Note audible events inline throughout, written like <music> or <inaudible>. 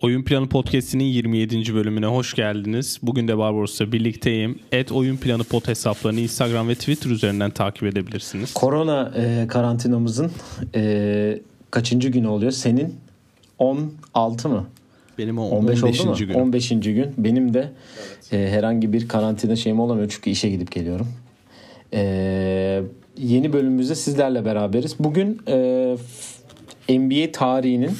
Oyun Planı Podcast'inin 27. bölümüne hoş geldiniz. Bugün de Barbaros'la birlikteyim. Et Oyun Planı Pod hesaplarını Instagram ve Twitter üzerinden takip edebilirsiniz. Korona e, karantinamızın e, kaçıncı günü oluyor? Senin 16 mı? Benim o 15 15. oldu mu? gün. 15. gün. Benim de e, herhangi bir karantina şeyim olamıyor çünkü işe gidip geliyorum. E, yeni bölümümüzde sizlerle beraberiz. Bugün e, NBA tarihinin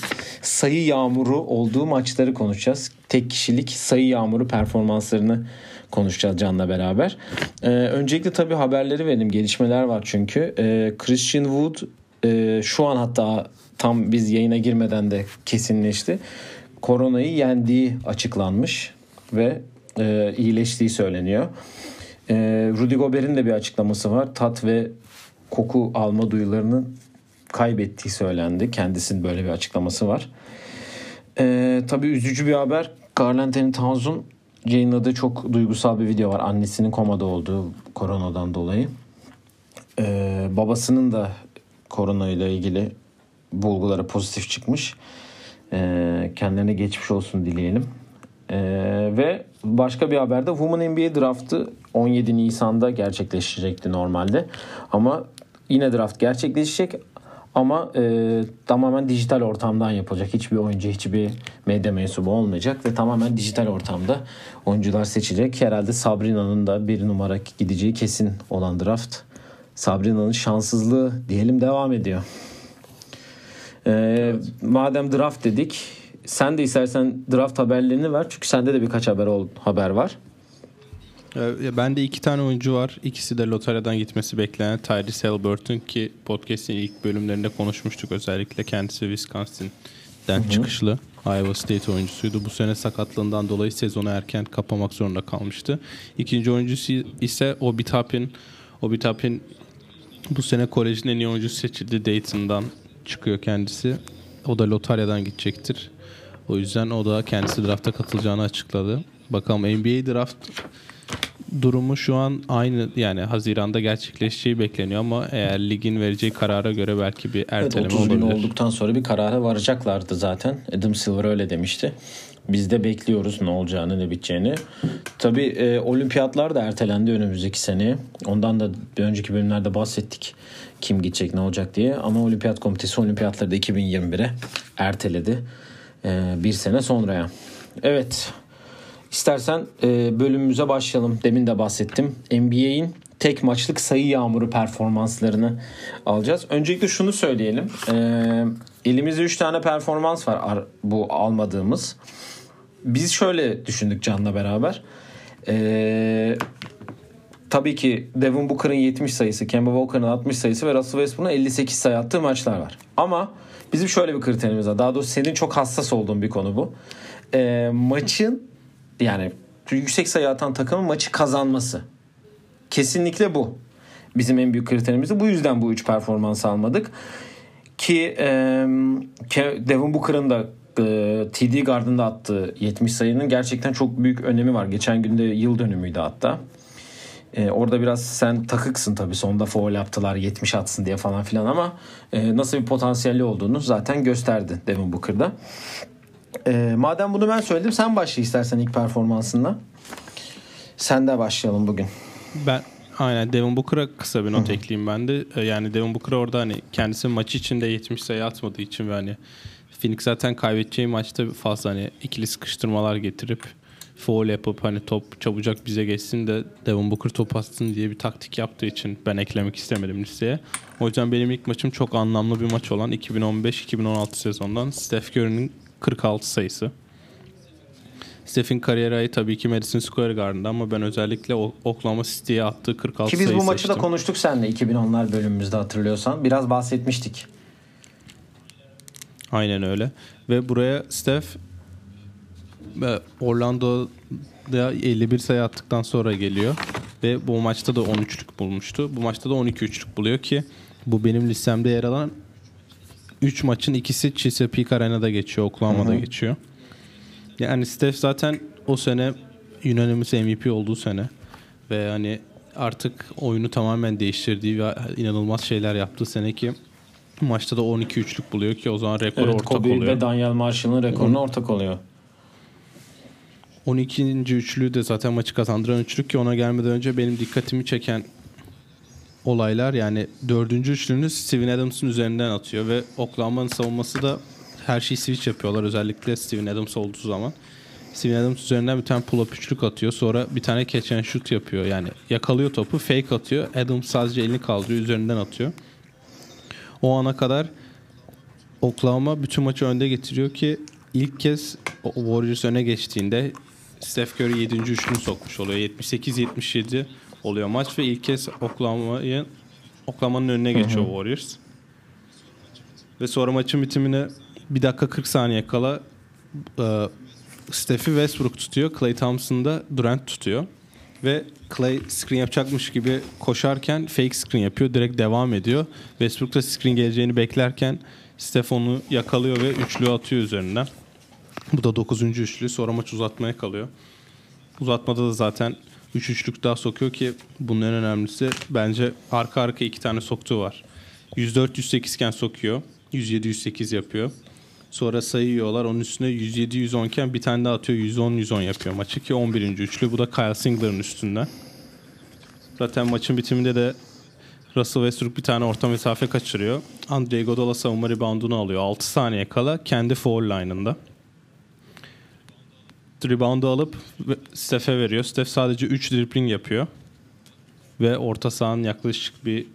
sayı yağmuru olduğu maçları konuşacağız. Tek kişilik sayı yağmuru performanslarını konuşacağız Can'la beraber. E, öncelikle tabii haberleri verelim. Gelişmeler var çünkü. E, Christian Wood e, şu an hatta tam biz yayına girmeden de kesinleşti. Koronayı yendiği açıklanmış ve e, iyileştiği söyleniyor. E, Rudy Gobert'in de bir açıklaması var. Tat ve koku alma duyularını kaybettiği söylendi. Kendisinin böyle bir açıklaması var. E, tabii üzücü bir haber. Carl Anthony Towns'un yayınladığı çok duygusal bir video var. Annesinin komada olduğu koronadan dolayı. E, babasının da korona ile ilgili bulguları pozitif çıkmış. E, kendilerine geçmiş olsun dileyelim. E, ve başka bir haberde Women NBA draftı 17 Nisan'da gerçekleşecekti normalde. Ama yine draft gerçekleşecek ama e, tamamen dijital ortamdan yapılacak. Hiçbir oyuncu, hiçbir medya mensubu olmayacak ve tamamen dijital ortamda oyuncular seçilecek. Herhalde Sabrina'nın da bir numara gideceği kesin olan draft. Sabrina'nın şanssızlığı diyelim devam ediyor. Ee, Madem draft dedik, sen de istersen draft haberlerini ver. Çünkü sende de birkaç haber ol, haber var. Ee, Bende iki tane oyuncu var. İkisi de lotaryadan gitmesi beklenen Tyrese Halliburton ki podcast'in ilk bölümlerinde konuşmuştuk özellikle. Kendisi Wisconsin'den çıkışlı. Iowa State oyuncusuydu. Bu sene sakatlığından dolayı sezonu erken kapamak zorunda kalmıştı. İkinci oyuncusu ise Obi Toppin. Obi Toppin bu sene kolejin en iyi oyuncusu seçildi. Dayton'dan çıkıyor kendisi. O da lotaryadan gidecektir. O yüzden o da kendisi drafta katılacağını açıkladı. Bakalım NBA draft durumu şu an aynı yani Haziran'da gerçekleşeceği bekleniyor ama eğer ligin vereceği karara göre belki bir Evet, erteleme 30 gün olabilir. olduktan sonra bir karara varacaklardı zaten. Adam Silver öyle demişti. Biz de bekliyoruz ne olacağını ne biteceğini. Tabii e, olimpiyatlar da ertelendi önümüzdeki seneye. Ondan da önceki bölümlerde bahsettik. Kim gidecek ne olacak diye. Ama olimpiyat komitesi olimpiyatları da 2021'e erteledi. E, bir sene sonraya. Evet. İstersen e, bölümümüze başlayalım. Demin de bahsettim. NBA'in tek maçlık sayı yağmuru performanslarını alacağız. Öncelikle şunu söyleyelim. E, elimizde 3 tane performans var ar- bu almadığımız. Biz şöyle düşündük Can'la beraber. E, tabii ki Devin Booker'ın 70 sayısı, Kemba Walker'ın 60 sayısı ve Russell Westbrook'un 58 sayı attığı maçlar var. Ama bizim şöyle bir kriterimiz var. Daha doğrusu senin çok hassas olduğun bir konu bu. E, maçın yani yüksek sayı atan takımın maçı kazanması. Kesinlikle bu. Bizim en büyük kriterimiz. Bu yüzden bu üç performans almadık. Ki e, Devin Booker'ın da e, TD Garden'da attığı 70 sayının gerçekten çok büyük önemi var. Geçen günde yıl dönümüydü hatta. E, orada biraz sen takıksın tabii. Sonda foul yaptılar 70 atsın diye falan filan ama e, nasıl bir potansiyeli olduğunu zaten gösterdi Devin Booker'da. E, madem bunu ben söyledim sen başla istersen ilk performansınla. Sen de başlayalım bugün. Ben aynen Devin Booker'a kısa bir not ekleyeyim ben de. Ee, Yani Devin Booker orada hani kendisi maç içinde 70 sayı atmadığı için ve hani Phoenix zaten kaybedeceği maçta fazla hani ikili sıkıştırmalar getirip foul yapıp hani top çabucak bize geçsin de Devin Booker top atsın diye bir taktik yaptığı için ben eklemek istemedim listeye. O yüzden benim ilk maçım çok anlamlı bir maç olan 2015-2016 sezondan Steph Curry'nin 46 sayısı. Steph'in kariyer ayı tabii ki Madison Square Garden'da ama ben özellikle Oklahoma City'ye attığı 46 Ki biz sayı bu maçı da seçtim. konuştuk seninle 2010'lar bölümümüzde hatırlıyorsan. Biraz bahsetmiştik. Aynen öyle. Ve buraya Steph Orlando'da 51 sayı attıktan sonra geliyor. Ve bu maçta da 13'lük bulmuştu. Bu maçta da 12 üçlük buluyor ki bu benim listemde yer alan 3 maçın ikisi Chesapeake Arena'da geçiyor. Oklahoma'da geçiyor. Yani Steph zaten o sene unanimous MVP olduğu sene ve hani artık oyunu tamamen değiştirdiği ve inanılmaz şeyler yaptığı sene ki maçta da 12-3'lük buluyor ki o zaman rekor Evet, ortak Kobe oluyor. ve Daniel Marshall'ın rekoruna ortak oluyor. 12. üçlüğü de zaten maçı kazandıran üçlük ki ona gelmeden önce benim dikkatimi çeken olaylar yani dördüncü üçlüğünü Steven Adams'ın üzerinden atıyor ve Oklahoma'nın savunması da her şeyi switch yapıyorlar özellikle Steven Adams olduğu zaman. Steven Adams üzerinden bir tane pull-up üçlük atıyor. Sonra bir tane catch and shoot yapıyor. Yani yakalıyor topu, fake atıyor. Adams sadece elini kaldırıyor, üzerinden atıyor. O ana kadar Oklahoma bütün maçı önde getiriyor ki ilk kez Warriors öne geçtiğinde Steph Curry 7. üçlünü sokmuş oluyor. 78-77 oluyor maç ve ilk kez Oklahoma'yı Oklahoma'nın önüne geçiyor Warriors. Ve sonra maçın bitimine 1 dakika 40 saniye kala e, Steph'i Westbrook tutuyor. Clay Thompson da Durant tutuyor. Ve Clay screen yapacakmış gibi koşarken fake screen yapıyor. Direkt devam ediyor. Westbrook da screen geleceğini beklerken Steph onu yakalıyor ve üçlü atıyor üzerinden. Bu da 9. üçlü. Sonra maç uzatmaya kalıyor. Uzatmada da zaten 3 üçlük daha sokuyor ki bunun en önemlisi bence arka arka iki tane soktuğu var. 104-108 iken sokuyor. 107-108 yapıyor. Sonra sayıyorlar. Onun üstüne 107-110 iken bir tane daha atıyor. 110-110 yapıyor maçı ki 11. üçlü. Bu da Kyle Singler'ın üstünden. Zaten maçın bitiminde de Russell Westbrook bir tane orta mesafe kaçırıyor. Andre Iguodala savunma reboundunu alıyor. 6 saniye kala kendi foul line'ında. Reboundu alıp Steph'e veriyor. Steph sadece 3 dribbling yapıyor. Ve orta sahanın yaklaşık bir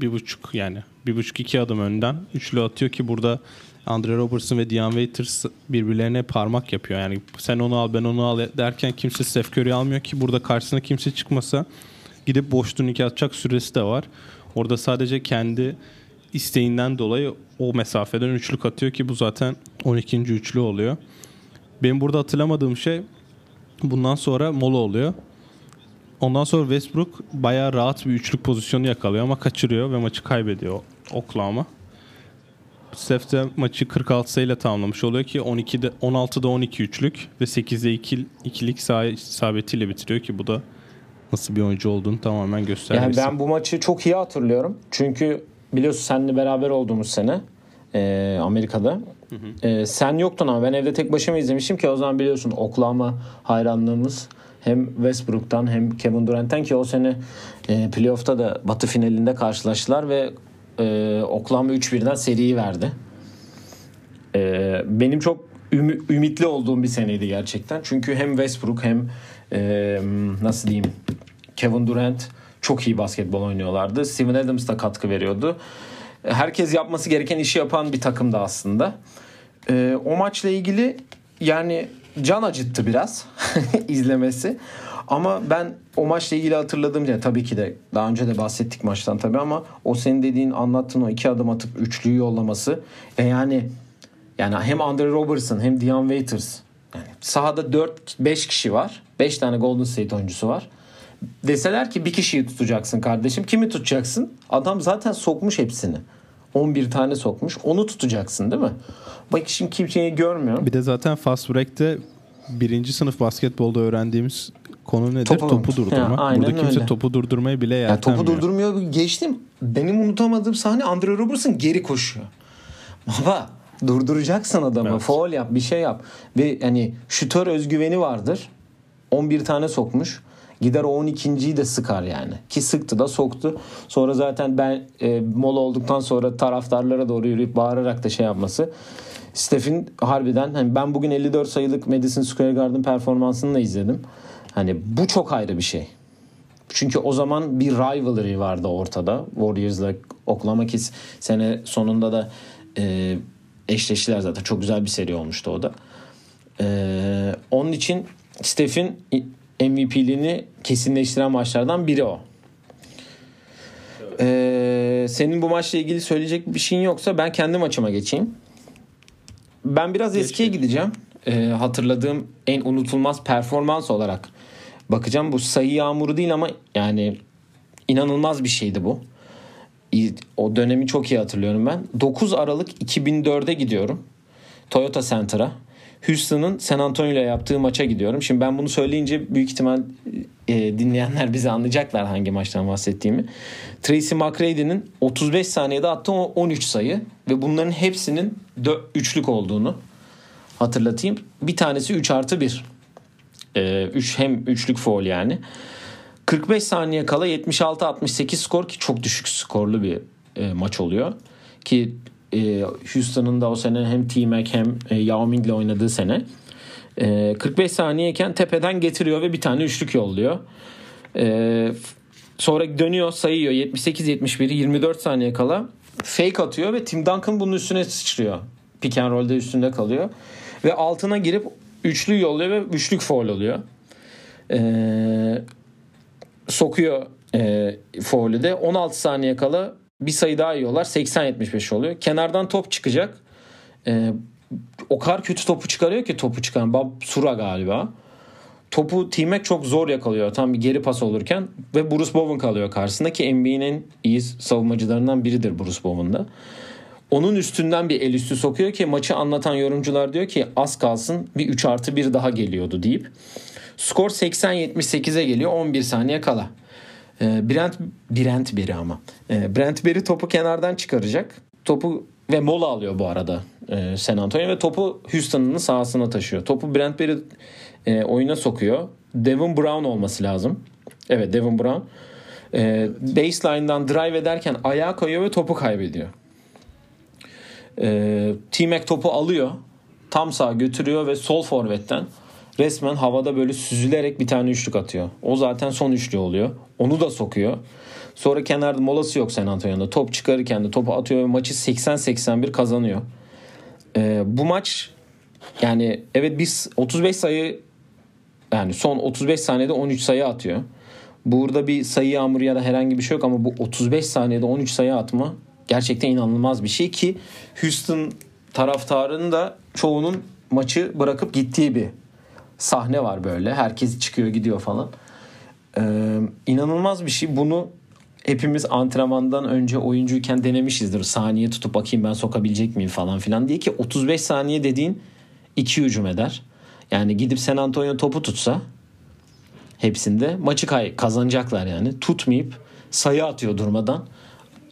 bir buçuk yani bir buçuk iki adım önden üçlü atıyor ki burada Andre Robertson ve Dion Waiters birbirlerine parmak yapıyor. Yani sen onu al ben onu al derken kimse Steph Curry almıyor ki burada karşısına kimse çıkmasa gidip boş turnike atacak süresi de var. Orada sadece kendi isteğinden dolayı o mesafeden üçlük atıyor ki bu zaten 12. üçlü oluyor. Benim burada hatırlamadığım şey bundan sonra mola oluyor. Ondan sonra Westbrook bayağı rahat bir üçlük pozisyonu yakalıyor ama kaçırıyor ve maçı kaybediyor Oklahoma. Steph de maçı 46 sayıyla tamamlamış oluyor ki 12'de 16'da 12 üçlük ve 8'de 2 ikilik sah- isabetiyle bitiriyor ki bu da nasıl bir oyuncu olduğunu tamamen Yani göstergesi. ben bu maçı çok iyi hatırlıyorum. Çünkü biliyorsun seninle beraber olduğumuz sene e, Amerika'da. E, sen yoktun ama ben evde tek başıma izlemiştim ki o zaman biliyorsun Oklahoma hayranlığımız hem Westbrook'tan hem Kevin Durant'ten ki o sene e, playoff'ta da batı finalinde karşılaştılar ve e, Oklahoma 3-1'den seriyi verdi. E, benim çok ümü- ümitli olduğum bir seneydi gerçekten. Çünkü hem Westbrook hem e, nasıl diyeyim Kevin Durant çok iyi basketbol oynuyorlardı. Steven Adams da katkı veriyordu. Herkes yapması gereken işi yapan bir takımdı aslında. E, o maçla ilgili yani can acıttı biraz <laughs> izlemesi. Ama ben o maçla ilgili hatırladığım şey tabii ki de daha önce de bahsettik maçtan tabii ama o senin dediğin anlattığın o iki adım atıp üçlüyü yollaması e yani yani hem Andre Robertson hem Dion Waiters yani sahada 4-5 kişi var. 5 tane Golden State oyuncusu var. Deseler ki bir kişiyi tutacaksın kardeşim. Kimi tutacaksın? Adam zaten sokmuş hepsini. 11 tane sokmuş. Onu tutacaksın değil mi? Bak şimdi kimseyi görmüyorum. Bir de zaten fast break'te birinci sınıf basketbolda öğrendiğimiz konu nedir? Topu- Topu, durdurma. Ya, Burada kimse öyle. topu durdurmayı bile Yani topu yeltenmiyor. durdurmuyor. Geçtim. Benim unutamadığım sahne Andre Robertson geri koşuyor. <laughs> Baba durduracaksın adamı. Evet. Foul yap, bir şey yap. Ve hani şütör özgüveni vardır. 11 tane sokmuş. Gider o 12.yi de sıkar yani. Ki sıktı da soktu. Sonra zaten ben e, mola olduktan sonra taraftarlara doğru yürüyüp bağırarak da şey yapması. Steph'in harbiden hani ben bugün 54 sayılık Madison Square Garden performansını da izledim. Hani bu çok ayrı bir şey. Çünkü o zaman bir rivalry vardı ortada. Warriors'la Oklahoma ki sene sonunda da e, eşleştiler zaten. Çok güzel bir seri olmuştu o da. E, onun için Steph'in MVP'liğini kesinleştiren maçlardan biri o. E, senin bu maçla ilgili söyleyecek bir şeyin yoksa ben kendi maçıma geçeyim. Ben biraz eskiye gideceğim. E, hatırladığım en unutulmaz performans olarak bakacağım. Bu sayı yağmuru değil ama yani inanılmaz bir şeydi bu. O dönemi çok iyi hatırlıyorum ben. 9 Aralık 2004'e gidiyorum. Toyota Center'a. Houston'ın San Antonio ile yaptığı maça gidiyorum. Şimdi ben bunu söyleyince büyük ihtimal e, dinleyenler bizi anlayacaklar hangi maçtan bahsettiğimi. Tracy McGrady'nin 35 saniyede attığı 13 sayı ve bunların hepsinin üçlük olduğunu hatırlatayım. Bir tanesi 3 artı 1. Ee, üç, hem üçlük foul yani. 45 saniye kala 76-68 skor ki çok düşük skorlu bir e, maç oluyor. Ki e, Houston'ın da o sene hem T-Mac hem e, Yao Ming'le oynadığı sene. E, 45 saniyeyken tepeden getiriyor ve bir tane üçlük yolluyor. E, sonra dönüyor sayıyor 78-71 24 saniye kala fake atıyor ve Tim Duncan bunun üstüne sıçrıyor. Pick and roll'de üstünde kalıyor. Ve altına girip üçlü yolluyor ve üçlük foul oluyor. Ee, sokuyor e, foul'ü de 16 saniye kala bir sayı daha yiyorlar. 80-75 oluyor. Kenardan top çıkacak. Ee, o kadar kötü topu çıkarıyor ki topu çıkan. Bob Sura galiba. Topu t çok zor yakalıyor. Tam bir geri pas olurken. Ve Bruce Bowen kalıyor karşısında ki NBA'nin iyi savunmacılarından biridir Bruce Bowen'da. Onun üstünden bir el üstü sokuyor ki maçı anlatan yorumcular diyor ki az kalsın bir 3 artı 1 daha geliyordu deyip. Skor 80-78'e geliyor 11 saniye kala. Ee, Brent, Brent biri ama. Ee, Brent biri topu kenardan çıkaracak. Topu ve mola alıyor bu arada e, San Antonio ve topu Houston'ın sahasına taşıyor. Topu Brent Berry e, oyuna sokuyor. Devin Brown olması lazım. Evet Devin Brown. E, baseline'dan drive ederken ayağa kayıyor ve topu kaybediyor. E, T-Mac topu alıyor. Tam sağ götürüyor ve sol forvetten resmen havada böyle süzülerek bir tane üçlük atıyor. O zaten son üçlü oluyor. Onu da sokuyor. Sonra kenarda molası yok San Antonio'da. Top çıkarırken de topu atıyor ve maçı 80-81 kazanıyor. Ee, bu maç yani evet biz 35 sayı yani son 35 saniyede 13 sayı atıyor. Burada bir sayı yağmuru ya da herhangi bir şey yok ama bu 35 saniyede 13 sayı atma gerçekten inanılmaz bir şey ki Houston taraftarının da çoğunun maçı bırakıp gittiği bir sahne var böyle. Herkes çıkıyor gidiyor falan. Ee, inanılmaz bir şey. Bunu hepimiz antrenmandan önce oyuncuyken denemişizdir. Saniye tutup bakayım ben sokabilecek miyim falan filan diye ki 35 saniye dediğin iki hücum eder. Yani gidip San Antonio topu tutsa hepsinde maçı kay kazanacaklar yani. Tutmayıp sayı atıyor durmadan.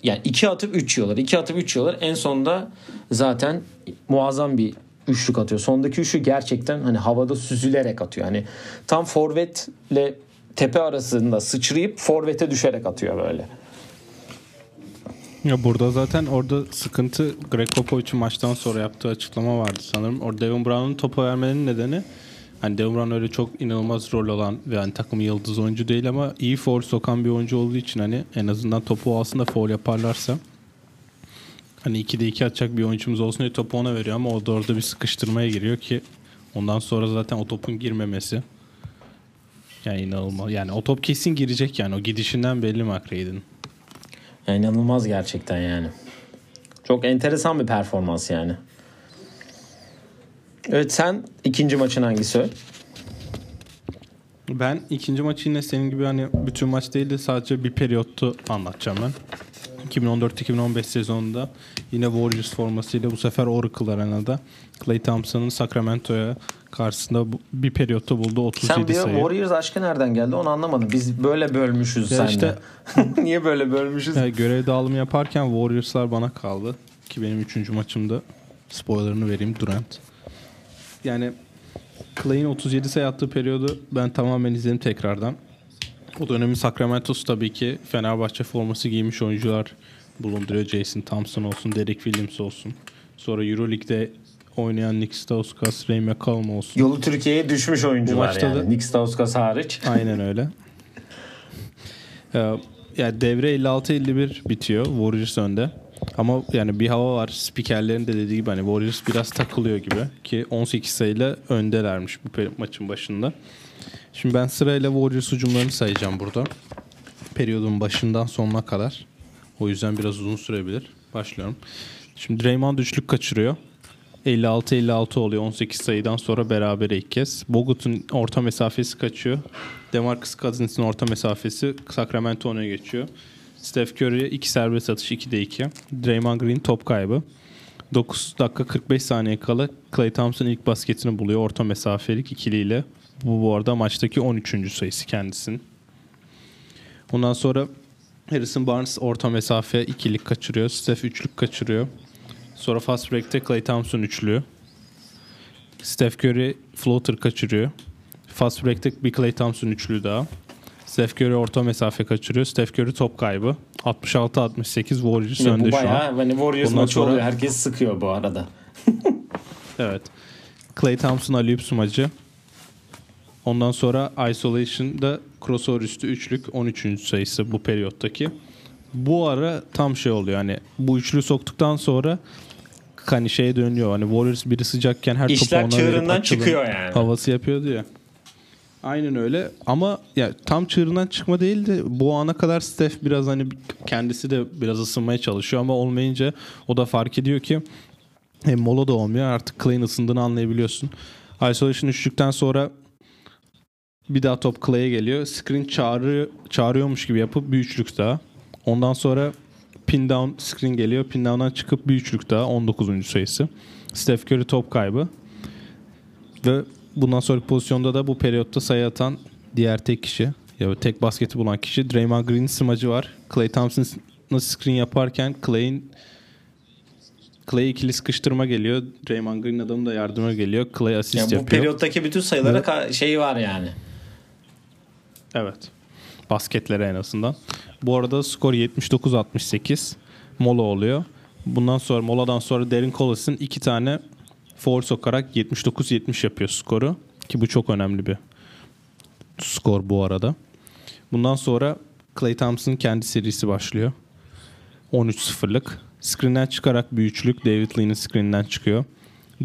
Yani iki atıp üç yiyorlar. iki atıp üç yiyorlar. En sonunda zaten muazzam bir üçlük atıyor. Sondaki üçlü gerçekten hani havada süzülerek atıyor. Hani tam forvetle tepe arasında sıçrayıp forvete düşerek atıyor böyle. Ya burada zaten orada sıkıntı Greg Popovich'in maçtan sonra yaptığı açıklama vardı sanırım. Orada Devin Brown'un topu vermenin nedeni hani Devin Brown öyle çok inanılmaz rol olan ve hani takımın yıldız oyuncu değil ama iyi foul sokan bir oyuncu olduğu için hani en azından topu alsın foul yaparlarsa hani 2'de 2 atacak bir oyuncumuz olsun diye topu ona veriyor ama o da orada bir sıkıştırmaya giriyor ki ondan sonra zaten o topun girmemesi yani inanılmaz. Yani o top kesin girecek yani. O gidişinden belli McRae'nin. Yani inanılmaz gerçekten yani. Çok enteresan bir performans yani. Evet sen ikinci maçın hangisi? Ben ikinci maçı yine senin gibi hani bütün maç değil de sadece bir periyottu anlatacağım ben. 2014-2015 sezonunda yine Warriors formasıyla bu sefer Oracle Arena'da Clay Thompson'ın Sacramento'ya karşısında bir periyotta buldu 37 Sen bir sayı. Warriors aşkı nereden geldi onu anlamadım. Biz böyle bölmüşüz ya seninle. Işte, <laughs> Niye böyle bölmüşüz? Yani görev dağılımı yaparken Warriors'lar bana kaldı. Ki benim üçüncü maçımda spoilerını vereyim Durant. Yani Clay'in 37 sayı attığı periyodu ben tamamen izledim tekrardan. O dönemin Sacramento'su tabii ki Fenerbahçe forması giymiş oyuncular bulunduruyor. Jason Thompson olsun, Derek Williams olsun. Sonra Euroleague'de oynayan Nick Stauskas, Ray McCallum olsun. Yolu Türkiye'ye düşmüş oyuncular yani. Da, Nick Stauskas hariç. <laughs> Aynen öyle. <laughs> ee, yani devre 56-51 bitiyor. Warriors önde. Ama yani bir hava var. Spikerlerin de dediği gibi hani Warriors biraz takılıyor gibi. Ki 18 sayıyla öndelermiş bu maçın başında. Şimdi ben sırayla Warriors hücumlarını sayacağım burada. Periyodun başından sonuna kadar. O yüzden biraz uzun sürebilir. Başlıyorum. Şimdi Draymond üçlük kaçırıyor. 56-56 oluyor 18 sayıdan sonra beraber ilk kez. Bogut'un orta mesafesi kaçıyor. Demarcus Cousins'in orta mesafesi Sacramento öne geçiyor. Steph Curry 2 serbest atış 2'de 2. Draymond Green top kaybı. 9 dakika 45 saniye kala Clay Thompson ilk basketini buluyor orta mesafelik ikiliyle. Bu bu arada maçtaki 13. sayısı kendisinin. Ondan sonra Harrison Barnes orta mesafe ikilik kaçırıyor. Steph üçlük kaçırıyor. Sonra fast break'te Clay Thompson üçlü. Steph Curry floater kaçırıyor. Fast break'te bir Clay Thompson üçlü daha. Steph Curry orta mesafe kaçırıyor. Steph Curry top kaybı. 66-68 Warriors Ya önde bu şu an. hani Warriors Bundan maçı sonra- oluyor. Herkes sıkıyor bu arada. Evet. Clay Thompson alley-oop smacı. Ondan sonra isolation'da crossover üstü üçlük 13. sayısı bu periyottaki. Bu ara tam şey oluyor hani bu üçlü soktuktan sonra hani şeye dönüyor. Hani Warriors biri sıcakken her topu İşler ona verip çığırından açılın çıkıyor yani. Havası yapıyordu ya. Aynen öyle ama ya tam çığırından çıkma değil de bu ana kadar Steph biraz hani kendisi de biraz ısınmaya çalışıyor ama olmayınca o da fark ediyor ki hem mola da olmuyor artık Clay'in ısındığını anlayabiliyorsun. Isolation üçlükten sonra bir daha top Clay'e geliyor. Screen çağırıyor, çağırıyormuş gibi yapıp bir üçlük daha. Ondan sonra pin down screen geliyor. Pin down'dan çıkıp bir üçlük daha 19. sayısı. Steph Curry top kaybı. Ve bundan sonraki pozisyonda da bu periyotta sayı atan diğer tek kişi ya tek basketi bulan kişi Draymond Green'in smacı var. Clay Thompson'ın screen yaparken Clay'in Clay ikili sıkıştırma geliyor. Draymond Green adamı da yardıma geliyor. Clay asist Yani bu yapıyor. periyottaki bütün sayılara ka- şey var yani. Evet. Basketlere en azından. Bu arada skor 79-68. Mola oluyor. Bundan sonra moladan sonra Derin Collins'in iki tane foul sokarak 79-70 yapıyor skoru. Ki bu çok önemli bir skor bu arada. Bundan sonra Clay Thompson'ın kendi serisi başlıyor. 13-0'lık. Screen'den çıkarak bir üçlük David Lee'nin screen'den çıkıyor.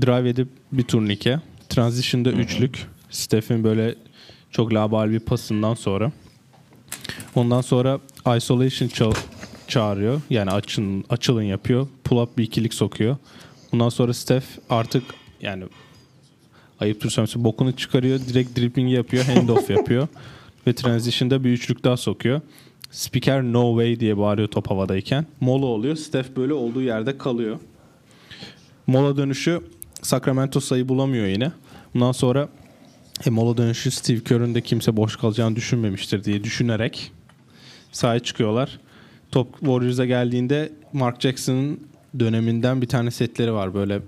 Drive edip bir turnike. Transition'da üçlük. Steph'in böyle çok labal bir pasından sonra. Ondan sonra isolation ça- çağırıyor. Yani açın, açılın yapıyor. Pull up bir ikilik sokuyor. Bundan sonra Steph artık yani ayıp söylemesi bokunu çıkarıyor. Direkt dribbling yapıyor. Handoff <laughs> yapıyor. Ve transition'da bir üçlük daha sokuyor. Spiker no way diye bağırıyor top havadayken. Mola oluyor. Steph böyle olduğu yerde kalıyor. Mola dönüşü Sacramento sayı bulamıyor yine. Bundan sonra e, mola dönüşü Steve Kerr'ün de kimse boş kalacağını düşünmemiştir diye düşünerek sahaya çıkıyorlar. Top Warriors'a geldiğinde Mark Jackson'ın döneminden bir tane setleri var böyle.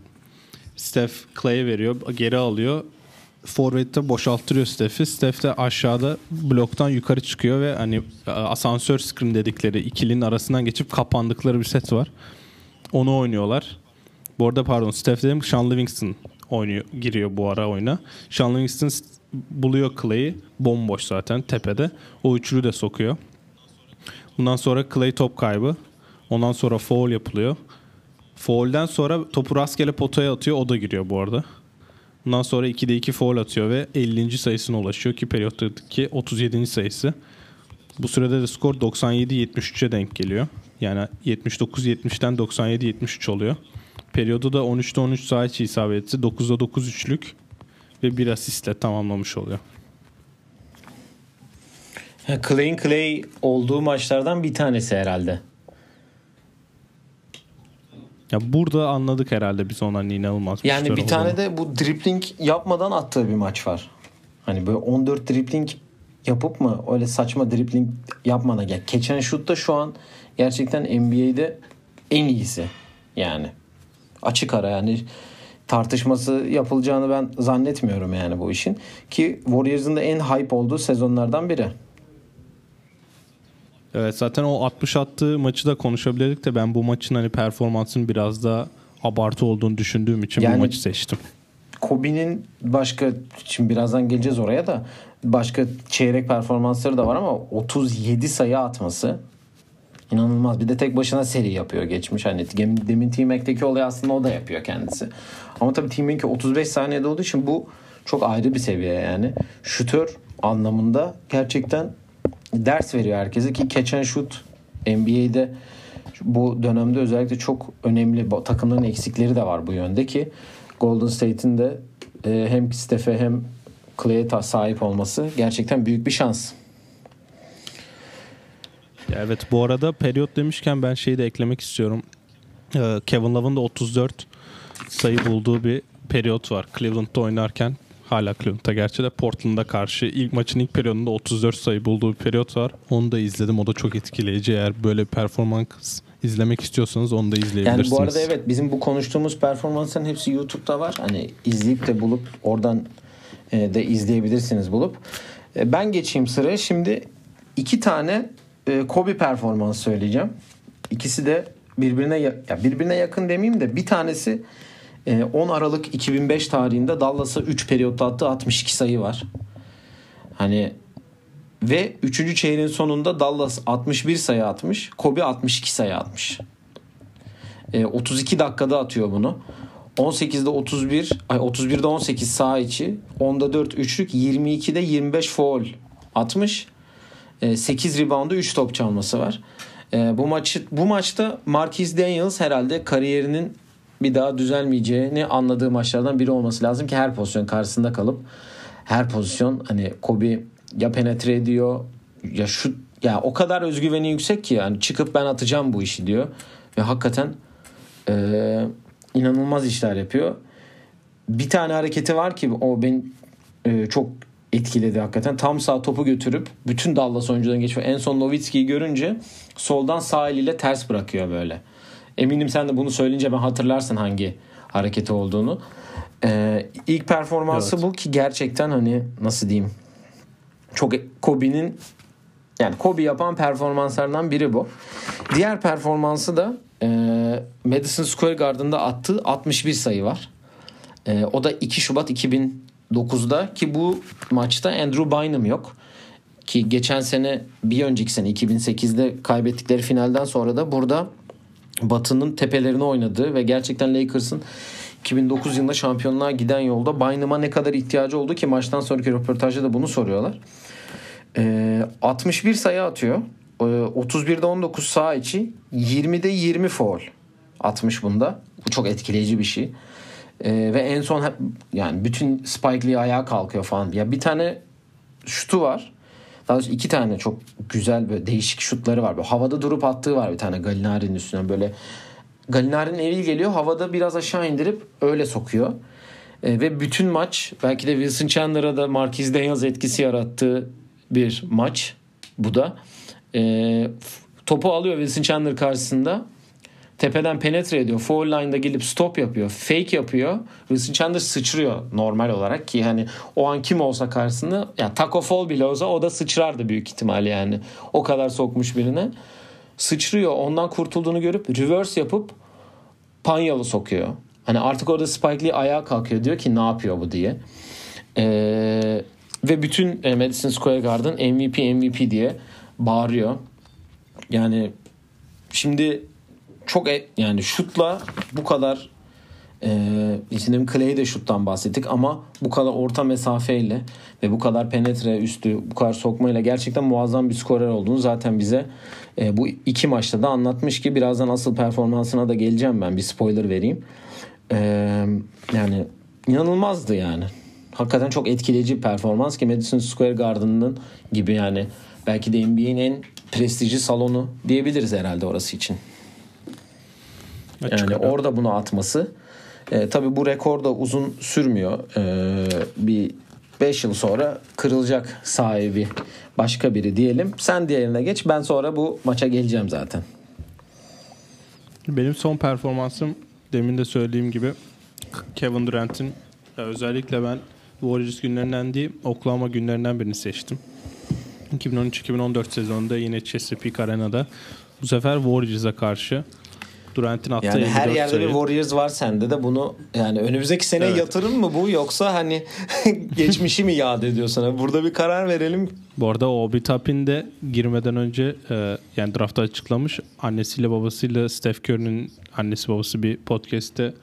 Steph Clay'e veriyor, geri alıyor. Forvet'te boşalttırıyor Steph'i. Steph de aşağıda bloktan yukarı çıkıyor ve hani e, asansör screen dedikleri ikilinin arasından geçip kapandıkları bir set var. Onu oynuyorlar. Bu arada pardon Steph dedim Sean Livingston oynuyor, giriyor bu ara oyuna. Sean Livingston buluyor Clay'i. Bomboş zaten tepede. O üçlü de sokuyor. Bundan sonra Clay top kaybı. Ondan sonra foul yapılıyor. Foul'den sonra topu rastgele potaya atıyor. O da giriyor bu arada. Bundan sonra 2'de 2 foul atıyor ve 50. sayısına ulaşıyor ki periyottaki 37. sayısı. Bu sürede de skor 97-73'e denk geliyor. Yani 79-70'ten 97-73 oluyor. Periyodu da 13'te 13 saha içi isabeti, 9'da 9 üçlük ve bir asistle tamamlamış oluyor. Clay'in Clay olduğu maçlardan bir tanesi herhalde. Ya burada anladık herhalde biz onların inanılmaz Yani bir tane de bu dribbling yapmadan attığı bir maç var. Hani böyle 14 dribbling yapıp mı öyle saçma dribbling yapmadan gel. And shoot da şu an gerçekten NBA'de en iyisi. Yani açık ara yani tartışması yapılacağını ben zannetmiyorum yani bu işin. Ki Warriors'ın da en hype olduğu sezonlardan biri. Evet zaten o 60 attığı maçı da konuşabilirdik de ben bu maçın hani performansının biraz daha abartı olduğunu düşündüğüm için Yani- bu maçı seçtim. Kobe'nin başka şimdi birazdan geleceğiz oraya da başka çeyrek performansları da var ama 37 sayı atması inanılmaz. Bir de tek başına seri yapıyor geçmiş. Hani demin T-Mac'teki olay aslında o da yapıyor kendisi. Ama tabii T-Mac'ki 35 saniyede olduğu için bu çok ayrı bir seviye yani. Şutör anlamında gerçekten ders veriyor herkese ki catch and shoot NBA'de bu dönemde özellikle çok önemli takımların eksikleri de var bu yönde ki Golden State'in de e, hem Steph'e hem Clay'e sahip olması gerçekten büyük bir şans. Ya Evet bu arada periyot demişken ben şeyi de eklemek istiyorum. Ee, Kevin Love'ın da 34 sayı bulduğu bir periyot var. Cleveland'da oynarken hala Cleveland'da gerçi de Portland'a karşı ilk maçın ilk periyodunda 34 sayı bulduğu bir periyot var. Onu da izledim. O da çok etkileyici. Eğer böyle performans izlemek istiyorsanız onu da izleyebilirsiniz. Yani bu arada evet bizim bu konuştuğumuz performansların hepsi YouTube'da var. Hani izleyip de bulup oradan e, de izleyebilirsiniz bulup. E, ben geçeyim sıraya. Şimdi iki tane e, Kobe performans söyleyeceğim. İkisi de birbirine ya birbirine yakın demeyeyim de bir tanesi 10 Aralık 2005 tarihinde Dallas'a 3 periyotta attığı 62 sayı var. Hani ve 3. çeyreğin sonunda Dallas 61 sayı atmış. Kobe 62 sayı atmış. E, 32 dakikada atıyor bunu. 18'de 31, ay 31'de 18 sağ içi, 10'da 4 üçlük, 22'de 25 foul atmış. E, 8 reboundu 3 top çalması var. E, bu maçı bu maçta Marquis Daniels herhalde kariyerinin bir daha düzelmeyeceğini anladığı maçlardan biri olması lazım ki her pozisyon karşısında kalıp her pozisyon hani Kobe ya penetre ediyor ya şu ya o kadar özgüveni yüksek ki yani çıkıp ben atacağım bu işi diyor ve hakikaten e, inanılmaz işler yapıyor. Bir tane hareketi var ki o ben e, çok etkiledi hakikaten. Tam sağ topu götürüp bütün Dallas oyuncularını geçiyor. En son Nowitzki'yi görünce soldan sağ eliyle ters bırakıyor böyle. Eminim sen de bunu söyleyince ben hatırlarsın hangi hareketi olduğunu. Ee, ilk performansı evet. bu ki gerçekten hani nasıl diyeyim çok Kobe'nin yani Kobe yapan performanslardan biri bu. Diğer performansı da e, Madison Square Garden'da attığı 61 sayı var. E, o da 2 Şubat 2009'da ki bu maçta Andrew Bynum yok. Ki geçen sene bir önceki sene 2008'de kaybettikleri finalden sonra da burada Batı'nın tepelerine oynadığı ve gerçekten Lakers'ın 2009 yılında şampiyonluğa giden yolda Bynum'a ne kadar ihtiyacı oldu ki maçtan sonraki röportajda da bunu soruyorlar. E, 61 sayı atıyor. E, 31'de 19 sağ içi. 20'de 20 foul atmış bunda. Bu çok etkileyici bir şey. E, ve en son yani bütün Spike Lee ayağa kalkıyor falan. Ya bir tane şutu var. Daha doğrusu iki tane çok güzel böyle değişik şutları var. Böyle havada durup attığı var bir tane Galinari'nin üstüne böyle. Galinari'nin evi geliyor havada biraz aşağı indirip öyle sokuyor. E, ve bütün maç belki de Wilson Chandler'a da Marquis Daniels etkisi yarattığı bir maç bu da. E, topu alıyor Wilson Chandler karşısında. Tepeden penetre ediyor. Foul line'da gelip stop yapıyor. Fake yapıyor. Wilson Chandler sıçrıyor normal olarak ki hani o an kim olsa karşısında ya yani taco fall bile olsa o da sıçrardı büyük ihtimal yani. O kadar sokmuş birine. Sıçrıyor. Ondan kurtulduğunu görüp reverse yapıp panyalı sokuyor. Hani artık orada Spike Lee ayağa kalkıyor diyor ki ne yapıyor bu diye. Eee ve bütün e, Madison Square Garden MVP MVP diye bağırıyor. Yani şimdi çok e, yani şutla bu kadar e, şimdi Clay de şuttan bahsettik ama bu kadar orta mesafeyle ve bu kadar penetre üstü bu kadar sokmayla gerçekten muazzam bir skorer olduğunu zaten bize e, bu iki maçta da anlatmış ki birazdan asıl performansına da geleceğim ben bir spoiler vereyim. E, yani inanılmazdı yani hakikaten çok etkileyici bir performans ki Madison Square Garden'ın gibi yani belki de NBA'nin en prestijli salonu diyebiliriz herhalde orası için. Yani orada bunu atması. E, tabii bu rekor da uzun sürmüyor. E, bir 5 yıl sonra kırılacak sahibi başka biri diyelim. Sen diğerine geç. Ben sonra bu maça geleceğim zaten. Benim son performansım demin de söylediğim gibi Kevin Durant'in özellikle ben Warriors günlerinden değil Oklahoma günlerinden birini seçtim. 2013-2014 sezonunda yine Chesapeake Arena'da bu sefer Warriors'a karşı Durant'in attığı yani her yerde sayı. bir Warriors var sende de bunu yani önümüzdeki sene evet. yatırım mı bu yoksa hani <laughs> geçmişi mi yad ediyor sana? Burada bir karar verelim. Bu arada Obi Toppin de girmeden önce e, yani draftta açıklamış annesiyle babasıyla Steph Curry'nin annesi babası bir podcast'te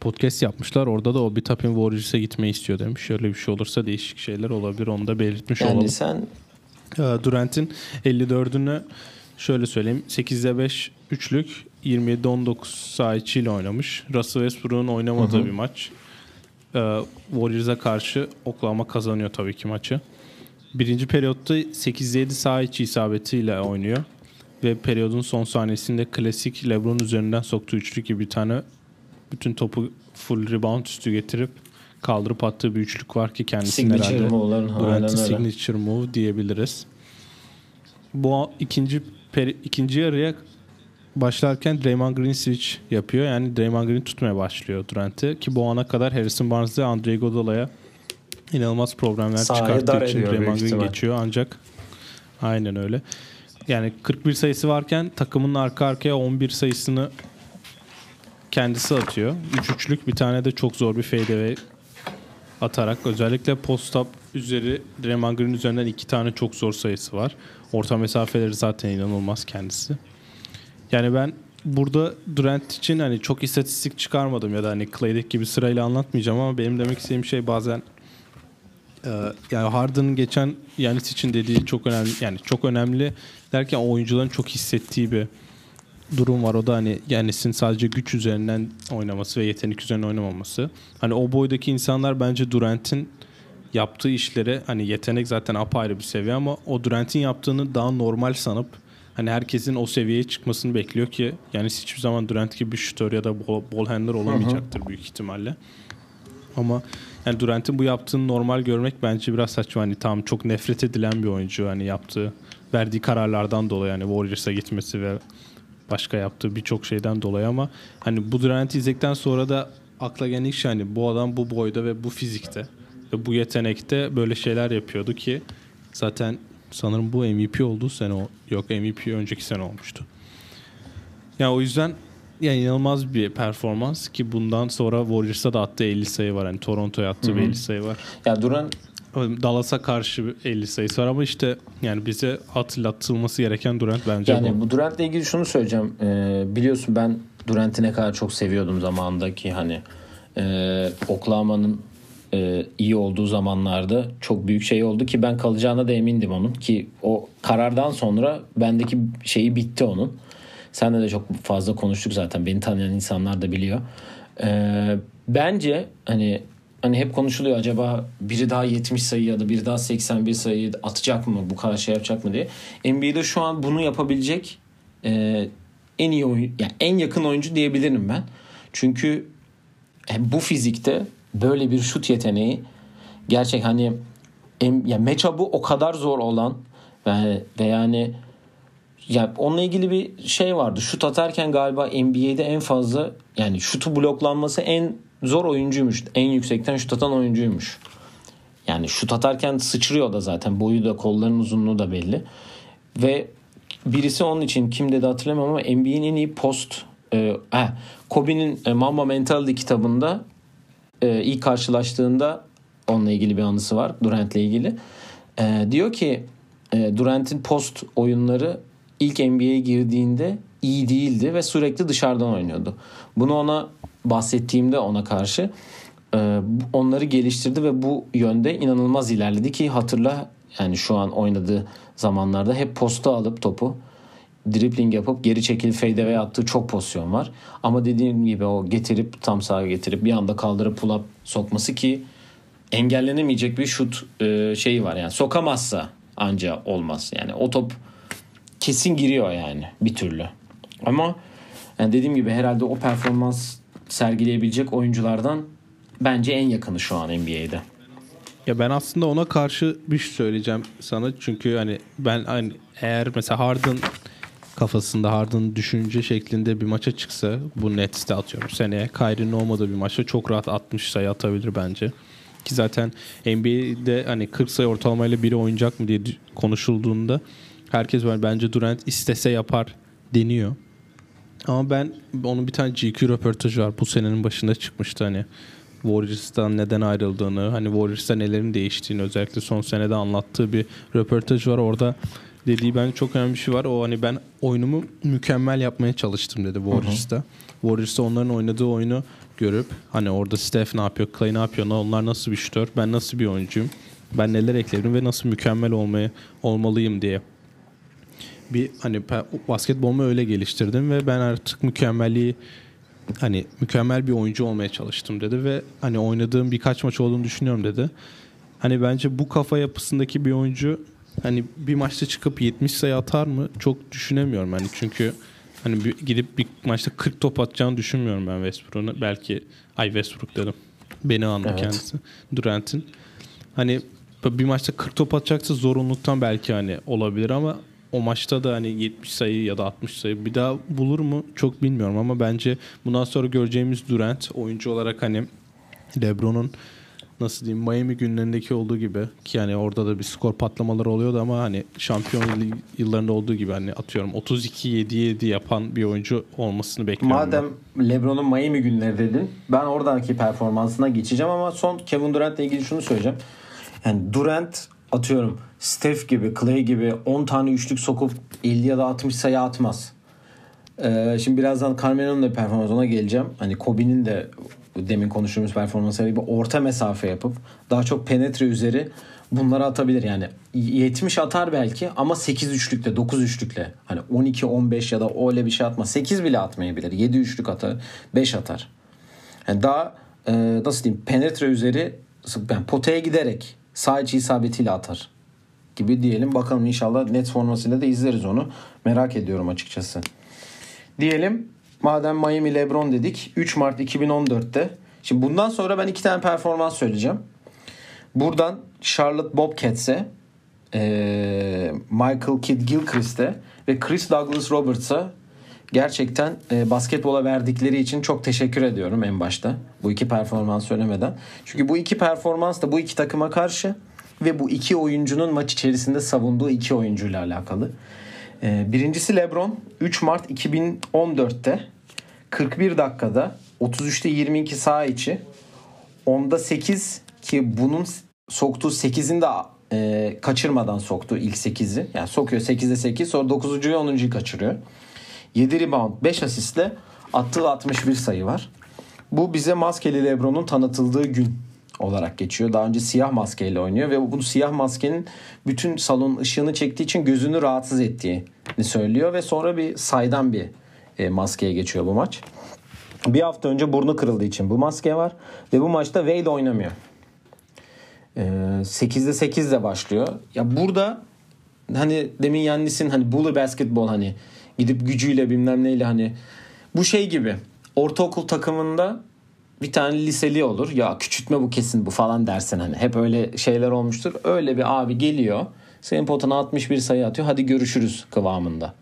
podcast yapmışlar. Orada da o bir Tapin Warriors'a gitmeyi istiyor demiş. Şöyle bir şey olursa değişik şeyler olabilir. Onu da belirtmiş yani olalım. sen ee, Durant'in 54'ünü şöyle söyleyeyim. 8'de 5 üçlük 27'de 19 sağ içiyle oynamış. Russell Westbrook'un oynamadığı hı hı. bir maç. Ee, Warriors'a karşı Oklahoma kazanıyor tabii ki maçı. Birinci periyotta 8'de 7 sağ içi isabetiyle oynuyor. ve periyodun son sahnesinde klasik LeBron üzerinden soktuğu üçlük gibi bir tane bütün topu full rebound üstü getirip kaldırıp attığı bir üçlük var ki kendisinin Signature herhalde öyle. signature move diyebiliriz. Bu ikinci peri, ikinci yarıya başlarken Draymond Green switch yapıyor. Yani Draymond Green tutmaya başlıyor Durant'i ki bu ana kadar Harrison Barnes ve Andre Iguodala'ya inanılmaz problemler Sahaya çıkarttığı için Draymond Green geçiyor ancak aynen öyle. Yani 41 sayısı varken takımın arka arkaya 11 sayısını kendisi atıyor. 3 üçlük bir tane de çok zor bir fadeaway atarak özellikle post-up üzeri Draymond Green üzerinden iki tane çok zor sayısı var. Orta mesafeleri zaten inanılmaz kendisi. Yani ben burada Durant için hani çok istatistik çıkarmadım ya da hani Clay'deki gibi sırayla anlatmayacağım ama benim demek istediğim şey bazen e, yani Harden'ın geçen Yanis için dediği çok önemli yani çok önemli derken oyuncuların çok hissettiği bir durum var. O da hani Yanis'in sadece güç üzerinden oynaması ve yetenek üzerinden oynamaması. Hani o boydaki insanlar bence Durant'in yaptığı işlere hani yetenek zaten apayrı bir seviye ama o Durant'in yaptığını daha normal sanıp hani herkesin o seviyeye çıkmasını bekliyor ki yani hiçbir zaman Durant gibi bir şutör ya da ball, ball handler olamayacaktır büyük ihtimalle. Ama yani Durant'in bu yaptığını normal görmek bence biraz saçma. Hani tam çok nefret edilen bir oyuncu hani yaptığı verdiği kararlardan dolayı yani Warriors'a gitmesi ve başka yaptığı birçok şeyden dolayı ama hani bu Durant'i izledikten sonra da akla gelen ilk şey hani bu adam bu boyda ve bu fizikte ve bu yetenekte böyle şeyler yapıyordu ki zaten sanırım bu MVP olduğu sene o yok MVP önceki sene olmuştu. Yani o yüzden yani inanılmaz bir performans ki bundan sonra Warriors'a da attığı 50 sayı var. Hani Toronto'ya attığı bir 50 sayı var. Ya Durant Dallas'a karşı bir 50 sayısı var ama işte yani bize hatırlatılması gereken Durant bence Yani bu. bu Durant'la ilgili şunu söyleyeceğim. Ee, biliyorsun ben Durant'i ne kadar çok seviyordum zamanındaki hani e, Oklahoma'nın e, iyi olduğu zamanlarda çok büyük şey oldu ki ben kalacağına da emindim onun ki o karardan sonra bendeki şeyi bitti onun. Senle de çok fazla konuştuk zaten. Beni tanıyan insanlar da biliyor. Ee, bence hani hani hep konuşuluyor acaba biri daha 70 sayı ya da biri daha 81 sayı atacak mı bu kadar şey yapacak mı diye. NBA'de şu an bunu yapabilecek e, en iyi oyun yani en yakın oyuncu diyebilirim ben. Çünkü bu fizikte böyle bir şut yeteneği gerçek hani em, ya matchup'ı o kadar zor olan ve, ve yani ya onunla ilgili bir şey vardı. Şut atarken galiba NBA'de en fazla yani şutu bloklanması en zor oyuncuymuş. En yüksekten şut atan oyuncuymuş. Yani şut atarken sıçrıyor da zaten. Boyu da kolların uzunluğu da belli. Ve birisi onun için kim dedi hatırlamıyorum ama NBA'nin en iyi post e, eh, Kobe'nin e, Mamba Mentality kitabında e, ilk karşılaştığında onunla ilgili bir anısı var. Durant'le ilgili. E, diyor ki e, Durant'in post oyunları ilk NBA'ye girdiğinde iyi değildi ve sürekli dışarıdan oynuyordu. Bunu ona bahsettiğimde ona karşı e, onları geliştirdi ve bu yönde inanılmaz ilerledi ki hatırla yani şu an oynadığı zamanlarda hep posta alıp topu dribbling yapıp geri çekil fadeaway attığı çok pozisyon var. Ama dediğim gibi o getirip tam sağa getirip bir anda kaldırıp pull up sokması ki engellenemeyecek bir şut e, şeyi var yani sokamazsa anca olmaz. Yani o top kesin giriyor yani bir türlü. Ama yani dediğim gibi herhalde o performans sergileyebilecek oyunculardan bence en yakını şu an NBA'de. Ya ben aslında ona karşı bir şey söyleyeceğim sana. Çünkü hani ben hani eğer mesela Harden kafasında Harden düşünce şeklinde bir maça çıksa bu Nets'te atıyorum seneye Kyrie'nin olmadığı bir maçta çok rahat 60 sayı atabilir bence. Ki zaten NBA'de hani 40 sayı ortalamayla biri oynayacak mı diye konuşulduğunda herkes var bence Durant istese yapar deniyor. Ama ben onun bir tane GQ röportajı var. Bu senenin başında çıkmıştı hani. Warriors'tan neden ayrıldığını, hani Warriors'ta nelerin değiştiğini özellikle son senede anlattığı bir röportaj var. Orada dediği ben çok önemli bir şey var. O hani ben oyunumu mükemmel yapmaya çalıştım dedi Warriors'ta. Warriors'ta onların oynadığı oyunu görüp hani orada Steph ne yapıyor, Clay ne yapıyor, onlar nasıl bir şutör, ben nasıl bir oyuncuyum, ben neler eklerim ve nasıl mükemmel olmayı olmalıyım diye bir hani basketbolumu öyle geliştirdim ve ben artık mükemmelliği hani mükemmel bir oyuncu olmaya çalıştım dedi ve hani oynadığım birkaç maç olduğunu düşünüyorum dedi. Hani bence bu kafa yapısındaki bir oyuncu hani bir maçta çıkıp 70 sayı atar mı? Çok düşünemiyorum hani çünkü hani bir, gidip bir maçta 40 top atacağını düşünmüyorum ben Westbrook'un. Belki ay Westbrook dedim. Beni andı Evet. kendisi. Durant'in. Hani bir maçta 40 top atacaksa zorunluluktan belki hani olabilir ama o maçta da hani 70 sayı ya da 60 sayı bir daha bulur mu çok bilmiyorum ama bence bundan sonra göreceğimiz Durant oyuncu olarak hani LeBron'un nasıl diyeyim Miami günlerindeki olduğu gibi ki yani orada da bir skor patlamaları oluyordu ama hani şampiyon yıllarında olduğu gibi hani atıyorum 32 7 7 yapan bir oyuncu olmasını bekliyorum. Madem LeBron'un Miami günleri dedin ben oradaki performansına geçeceğim ama son Kevin Durant'la ilgili şunu söyleyeceğim. Yani Durant atıyorum Steph gibi Clay gibi 10 tane üçlük sokup 50 ya da 60 sayı atmaz. Ee, şimdi birazdan Carmelo'nun da performansı ona geleceğim. Hani Kobe'nin de demin konuştuğumuz performansları gibi orta mesafe yapıp daha çok penetre üzeri bunları atabilir. Yani 70 atar belki ama 8 üçlükle 9 üçlükle hani 12 15 ya da öyle bir şey atma 8 bile atmayabilir. 7 üçlük atar 5 atar. Yani daha e, nasıl diyeyim penetre üzeri yani potaya giderek sağ içi isabetiyle atar gibi diyelim. Bakalım inşallah net formasıyla da izleriz onu. Merak ediyorum açıkçası. Diyelim madem Miami LeBron dedik 3 Mart 2014'te. Şimdi bundan sonra ben iki tane performans söyleyeceğim. Buradan Charlotte Bobcats'e Michael Kidd Gilchrist'e ve Chris Douglas Roberts'a gerçekten basketbola verdikleri için çok teşekkür ediyorum en başta. Bu iki performans söylemeden. Çünkü bu iki performans da bu iki takıma karşı ve bu iki oyuncunun maç içerisinde savunduğu iki oyuncuyla alakalı. E, birincisi LeBron 3 Mart 2014'te 41 dakikada 33'te 22 sağ içi onda 8 ki bunun soktuğu 8'in de e, kaçırmadan soktu ilk 8'i. Yani sokuyor 8'de 8 sonra 9'uncuyu 10'uncuyu kaçırıyor. 7 rebound 5 asistle attığı 61 sayı var. Bu bize maskeli Lebron'un tanıtıldığı gün olarak geçiyor. Daha önce siyah maskeyle oynuyor ve bu siyah maskenin bütün salonun ışığını çektiği için gözünü rahatsız ettiğini söylüyor ve sonra bir saydam bir e, maskeye geçiyor bu maç. Bir hafta önce burnu kırıldığı için bu maske var ve bu maçta Wade oynamıyor. Ee, 8'de 8 de başlıyor. Ya burada hani demin Yannis'in hani bully basketball hani gidip gücüyle bilmem neyle hani bu şey gibi ortaokul takımında bir tane liseli olur. Ya küçültme bu kesin bu falan dersin hani. Hep öyle şeyler olmuştur. Öyle bir abi geliyor. Senin potana 61 sayı atıyor. Hadi görüşürüz kıvamında.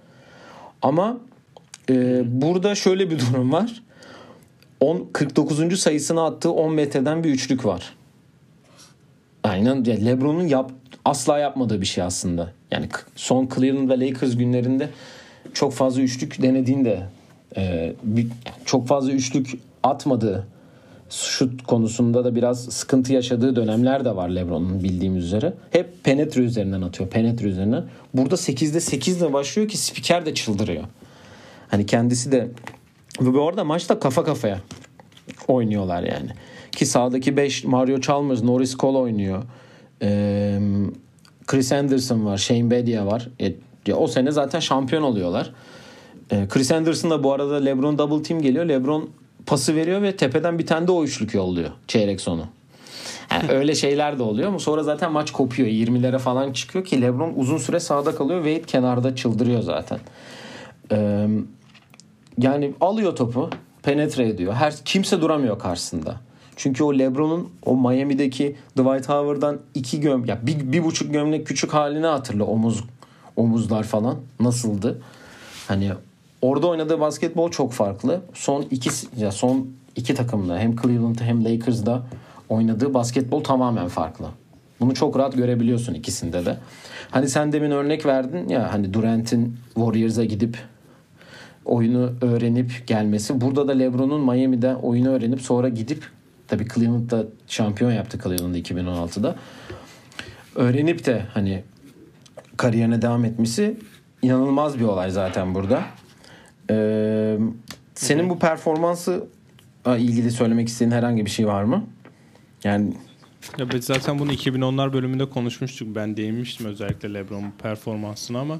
Ama e, burada şöyle bir durum var. 10 49. sayısını attığı 10 metreden bir üçlük var. Aynen ya LeBron'un yap, asla yapmadığı bir şey aslında. Yani son Cleveland ve Lakers günlerinde çok fazla üçlük denediğinde e, bir- çok fazla üçlük atmadığı şut konusunda da biraz sıkıntı yaşadığı dönemler de var LeBron'un bildiğimiz üzere. Hep penetre üzerinden atıyor. Penetre üzerinden. Burada 8'de 8 ile başlıyor ki spiker de çıldırıyor. Hani kendisi de ve bu arada maçta kafa kafaya oynuyorlar yani. Ki sağdaki 5 Mario Chalmers, Norris Cole oynuyor. Chris Anderson var, Shane Bedia var. E, o sene zaten şampiyon oluyorlar. Chris Anderson da bu arada LeBron double team geliyor. LeBron pası veriyor ve tepeden bir tane de o üçlük yolluyor çeyrek sonu. Yani öyle şeyler de oluyor ama sonra zaten maç kopuyor. 20'lere falan çıkıyor ki LeBron uzun süre sağda kalıyor. Wade kenarda çıldırıyor zaten. Ee, yani alıyor topu, penetre ediyor. Her kimse duramıyor karşısında. Çünkü o LeBron'un o Miami'deki Dwight Howard'dan iki göm ya bir, bir buçuk gömlek küçük halini hatırla omuz omuzlar falan nasıldı? Hani orada oynadığı basketbol çok farklı. Son iki ya son iki takımda hem Cleveland'da hem Lakers'da oynadığı basketbol tamamen farklı. Bunu çok rahat görebiliyorsun ikisinde de. Hani sen demin örnek verdin ya hani Durant'in Warriors'a gidip oyunu öğrenip gelmesi. Burada da LeBron'un Miami'de oyunu öğrenip sonra gidip tabii Cleveland'da şampiyon yaptı Cleveland'da 2016'da. Öğrenip de hani kariyerine devam etmesi inanılmaz bir olay zaten burada. Ee, senin bu performansı ilgili söylemek istediğin herhangi bir şey var mı? Yani Ya biz zaten bunu 2010'lar bölümünde konuşmuştuk. Ben değinmiştim özellikle LeBron'un performansına ama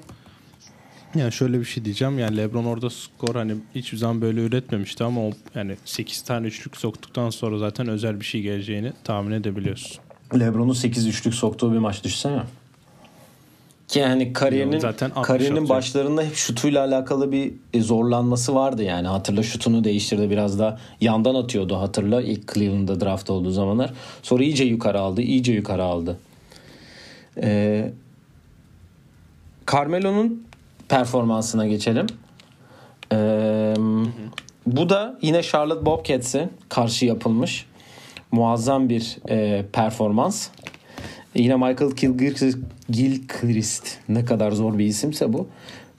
yani şöyle bir şey diyeceğim. Yani LeBron orada skor hani hiçbir zaman böyle üretmemişti ama o yani 8 tane üçlük soktuktan sonra zaten özel bir şey geleceğini tahmin edebiliyorsun. LeBron'un 8 üçlük soktuğu bir maç düşsene. Ki hani kariyerinin zaten kariyerinin başlarında hep şutuyla alakalı bir e, zorlanması vardı yani. Hatırla şutunu değiştirdi biraz da yandan atıyordu hatırla ilk Cleveland'da draft olduğu zamanlar. Sonra iyice yukarı aldı, iyice yukarı aldı. Ee, Carmelo'nun performansına geçelim. Ee, bu da yine Charlotte Bobcats'e karşı yapılmış muazzam bir e, performans. Yine Michael Gilchrist, Gilchrist ne kadar zor bir isimse bu.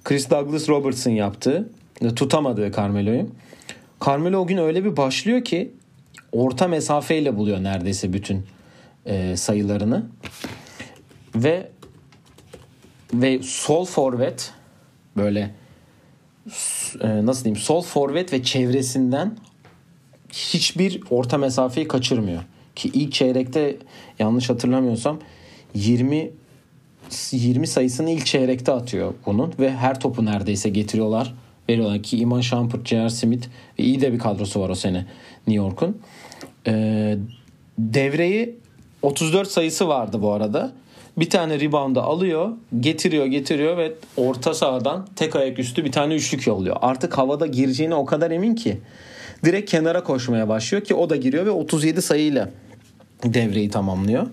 Chris Douglas Robertson yaptı. Tutamadığı Carmelo'yu. Carmelo o gün öyle bir başlıyor ki orta mesafeyle buluyor neredeyse bütün e, sayılarını. Ve ve sol forvet böyle e, nasıl diyeyim sol forvet ve çevresinden hiçbir orta mesafeyi kaçırmıyor. Ki ilk çeyrekte yanlış hatırlamıyorsam 20 20 sayısını ilk çeyrekte atıyor bunun ve her topu neredeyse getiriyorlar. Veriyorlar ki Iman Shumpert, J.R. Smith ve iyi de bir kadrosu var o sene New York'un. Ee, devreyi 34 sayısı vardı bu arada. Bir tane rebound'ı alıyor, getiriyor, getiriyor ve orta sahadan tek ayak üstü bir tane üçlük yolluyor. Artık havada gireceğine o kadar emin ki direkt kenara koşmaya başlıyor ki o da giriyor ve 37 sayıyla devreyi tamamlıyor.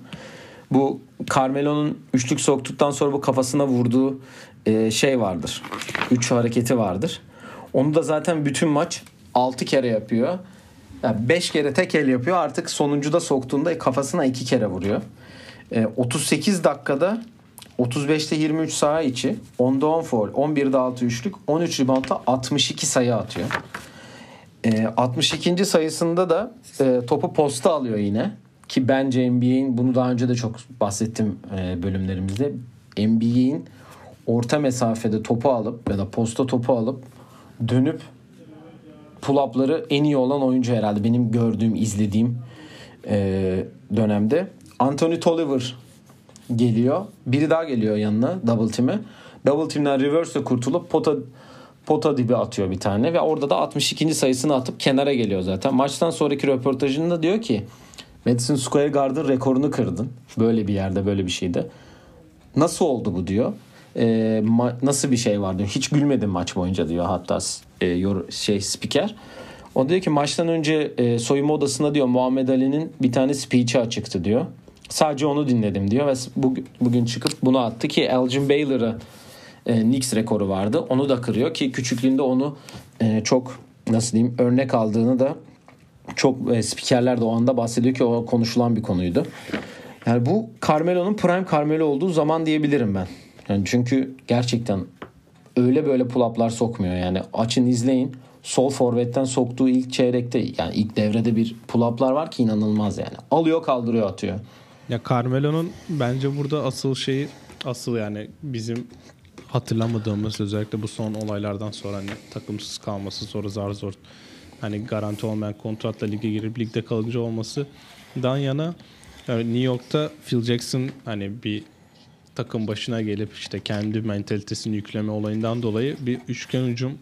Bu Carmelo'nun üçlük soktuktan sonra bu kafasına vurduğu e, şey vardır. Üç hareketi vardır. Onu da zaten bütün maç 6 kere yapıyor. Yani 5 kere tek el yapıyor. Artık sonuncuda soktuğunda kafasına 2 kere vuruyor. E, 38 dakikada 35'te 23 saha içi, 10'da 10 foul, 11'de 6 üçlük, 13 reboundda 62 sayı atıyor. E, 62. sayısında da e, topu posta alıyor yine. Ki bence NBA'in bunu daha önce de çok bahsettim e, bölümlerimizde. NBA'in orta mesafede topu alıp ya da posta topu alıp dönüp pull-up'ları en iyi olan oyuncu herhalde benim gördüğüm, izlediğim e, dönemde. Anthony Tolliver geliyor. Biri daha geliyor yanına double team'e. Double team'den reverse'e kurtulup pota pota dibi atıyor bir tane ve orada da 62. sayısını atıp kenara geliyor zaten. Maçtan sonraki röportajında diyor ki Madison Square Garden rekorunu kırdın. Böyle bir yerde böyle bir şeyde. Nasıl oldu bu diyor. E, ma- nasıl bir şey var diyor. Hiç gülmedim maç boyunca diyor hatta e, yor- şey spiker. O diyor ki maçtan önce e, soyunma odasında diyor Muhammed Ali'nin bir tane speech'i açıktı diyor. Sadece onu dinledim diyor ve bugün çıkıp bunu attı ki Elgin Baylor'ı e, Knicks rekoru vardı. Onu da kırıyor ki küçüklüğünde onu e, çok nasıl diyeyim örnek aldığını da çok e, spikerler de o anda bahsediyor ki o konuşulan bir konuydu. Yani bu Carmelo'nun prime Carmelo olduğu zaman diyebilirim ben. Yani çünkü gerçekten öyle böyle pull-up'lar sokmuyor. Yani açın izleyin. Sol forvetten soktuğu ilk çeyrekte yani ilk devrede bir pull-up'lar var ki inanılmaz yani. Alıyor kaldırıyor atıyor. Ya Carmelo'nun bence burada asıl şeyi asıl yani bizim hatırlamadığımız özellikle bu son olaylardan sonra hani takımsız kalması sonra zar zor hani garanti olmayan kontratla lige girip ligde kalıcı olması dan yana yani New York'ta Phil Jackson hani bir takım başına gelip işte kendi mentalitesini yükleme olayından dolayı bir üçgen hücum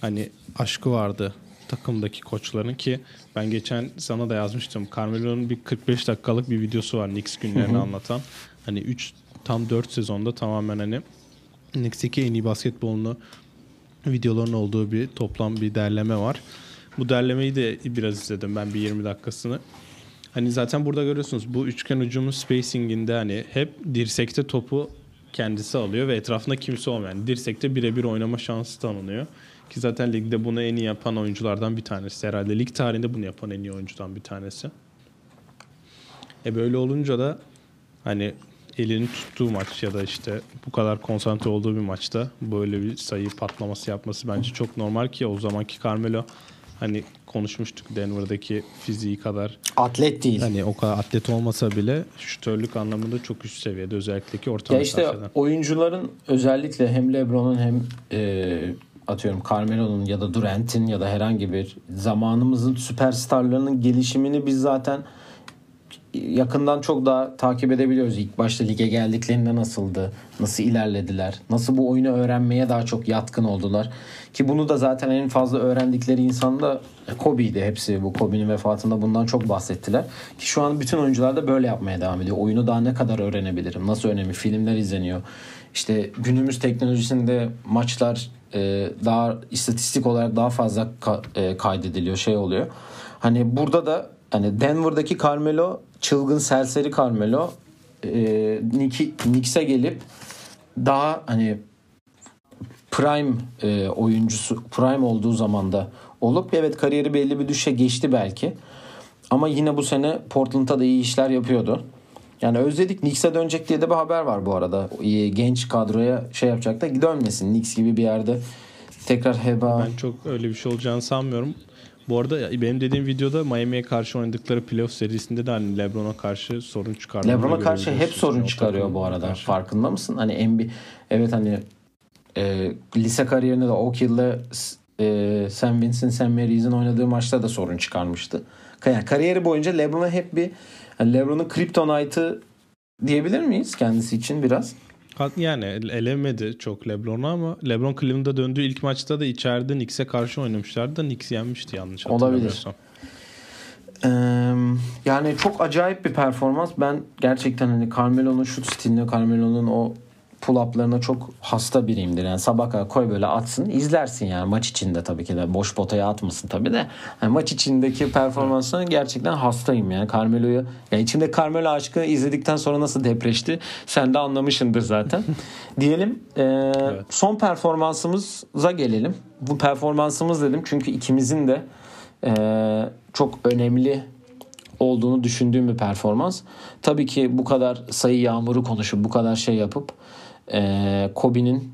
hani aşkı vardı takımdaki koçların ki ben geçen sana da yazmıştım. Carmelo'nun bir 45 dakikalık bir videosu var Knicks günlerini anlatan. Hani 3 tam 4 sezonda tamamen hani Knicks'teki en iyi basketbolunu videoların olduğu bir toplam bir derleme var. Bu derlemeyi de biraz izledim ben bir 20 dakikasını. Hani zaten burada görüyorsunuz bu üçgen ucumun spacinginde hani hep dirsekte topu kendisi alıyor ve etrafında kimse olmuyor. Yani dirsekte birebir oynama şansı tanınıyor. Ki zaten ligde bunu en iyi yapan oyunculardan bir tanesi. Herhalde lig tarihinde bunu yapan en iyi oyuncudan bir tanesi. E böyle olunca da hani elini tuttuğu maç ya da işte bu kadar konsantre olduğu bir maçta böyle bir sayı patlaması yapması bence çok normal ki o zamanki Carmelo hani konuşmuştuk Denver'daki fiziği kadar atlet değil. Hani o kadar atlet olmasa bile şutörlük anlamında çok üst seviyede özellikle ki orta Ya işte mesafeden. oyuncuların özellikle hem LeBron'un hem e, atıyorum Carmelo'nun ya da Durant'in ya da herhangi bir zamanımızın süperstarlarının gelişimini biz zaten yakından çok daha takip edebiliyoruz. İlk başta lige geldiklerinde nasıldı? Nasıl ilerlediler? Nasıl bu oyunu öğrenmeye daha çok yatkın oldular? Ki bunu da zaten en fazla öğrendikleri insan da Kobe'ydi hepsi. Bu Kobe'nin vefatında bundan çok bahsettiler. Ki şu an bütün oyuncular da böyle yapmaya devam ediyor. Oyunu daha ne kadar öğrenebilirim? Nasıl önemli? Filmler izleniyor. İşte günümüz teknolojisinde maçlar e, daha istatistik olarak daha fazla e, kaydediliyor şey oluyor. Hani burada da hani Denver'daki Carmelo çılgın serseri Carmelo e, Knicks'e gelip daha hani prime e, oyuncusu prime olduğu zamanda olup evet kariyeri belli bir düşe geçti belki. Ama yine bu sene Portland'da da iyi işler yapıyordu. Yani özledik Knicks'e dönecek diye de bir haber var bu arada. Genç kadroya şey yapacak da dönmesin. Knicks gibi bir yerde tekrar heba. Ben çok öyle bir şey olacağını sanmıyorum. Bu arada benim dediğim videoda Miami'ye karşı oynadıkları playoff serisinde de hani LeBron'a karşı sorun çıkardı. LeBron'a karşı hep sorun çıkarıyor bu arada. Karşı. Farkında mısın? Hani NBA evet hani e, lise kariyerinde de Oak Hill'le e, Sam Vincent, Sam Maries'in oynadığı maçta da sorun çıkarmıştı. Yani kariyeri boyunca LeBron'a hep bir yani LeBron'un Kryptonite'ı diyebilir miyiz kendisi için biraz? Yani elemedi çok LeBron'u ama LeBron Cleveland'a döndüğü ilk maçta da içeride Knicks'e karşı oynamışlardı da Knicks yenmişti yanlış hatırlamıyorsam. Olabilir. Ee, yani çok acayip bir performans. Ben gerçekten hani Carmelo'nun şut stiline, Carmelo'nun o pull-up'larına çok hasta biriyimdir. Yani sabah kadar koy böyle atsın izlersin yani maç içinde tabii ki de boş potaya atmasın tabii de. Yani maç içindeki performansına gerçekten hastayım yani Carmelo'yu. Yani içimde Carmelo aşkı izledikten sonra nasıl depreşti sen de anlamışsındır zaten. <laughs> Diyelim e, evet. son performansımıza gelelim. Bu performansımız dedim çünkü ikimizin de e, çok önemli olduğunu düşündüğüm bir performans. Tabii ki bu kadar sayı yağmuru konuşup bu kadar şey yapıp e, Kobe'nin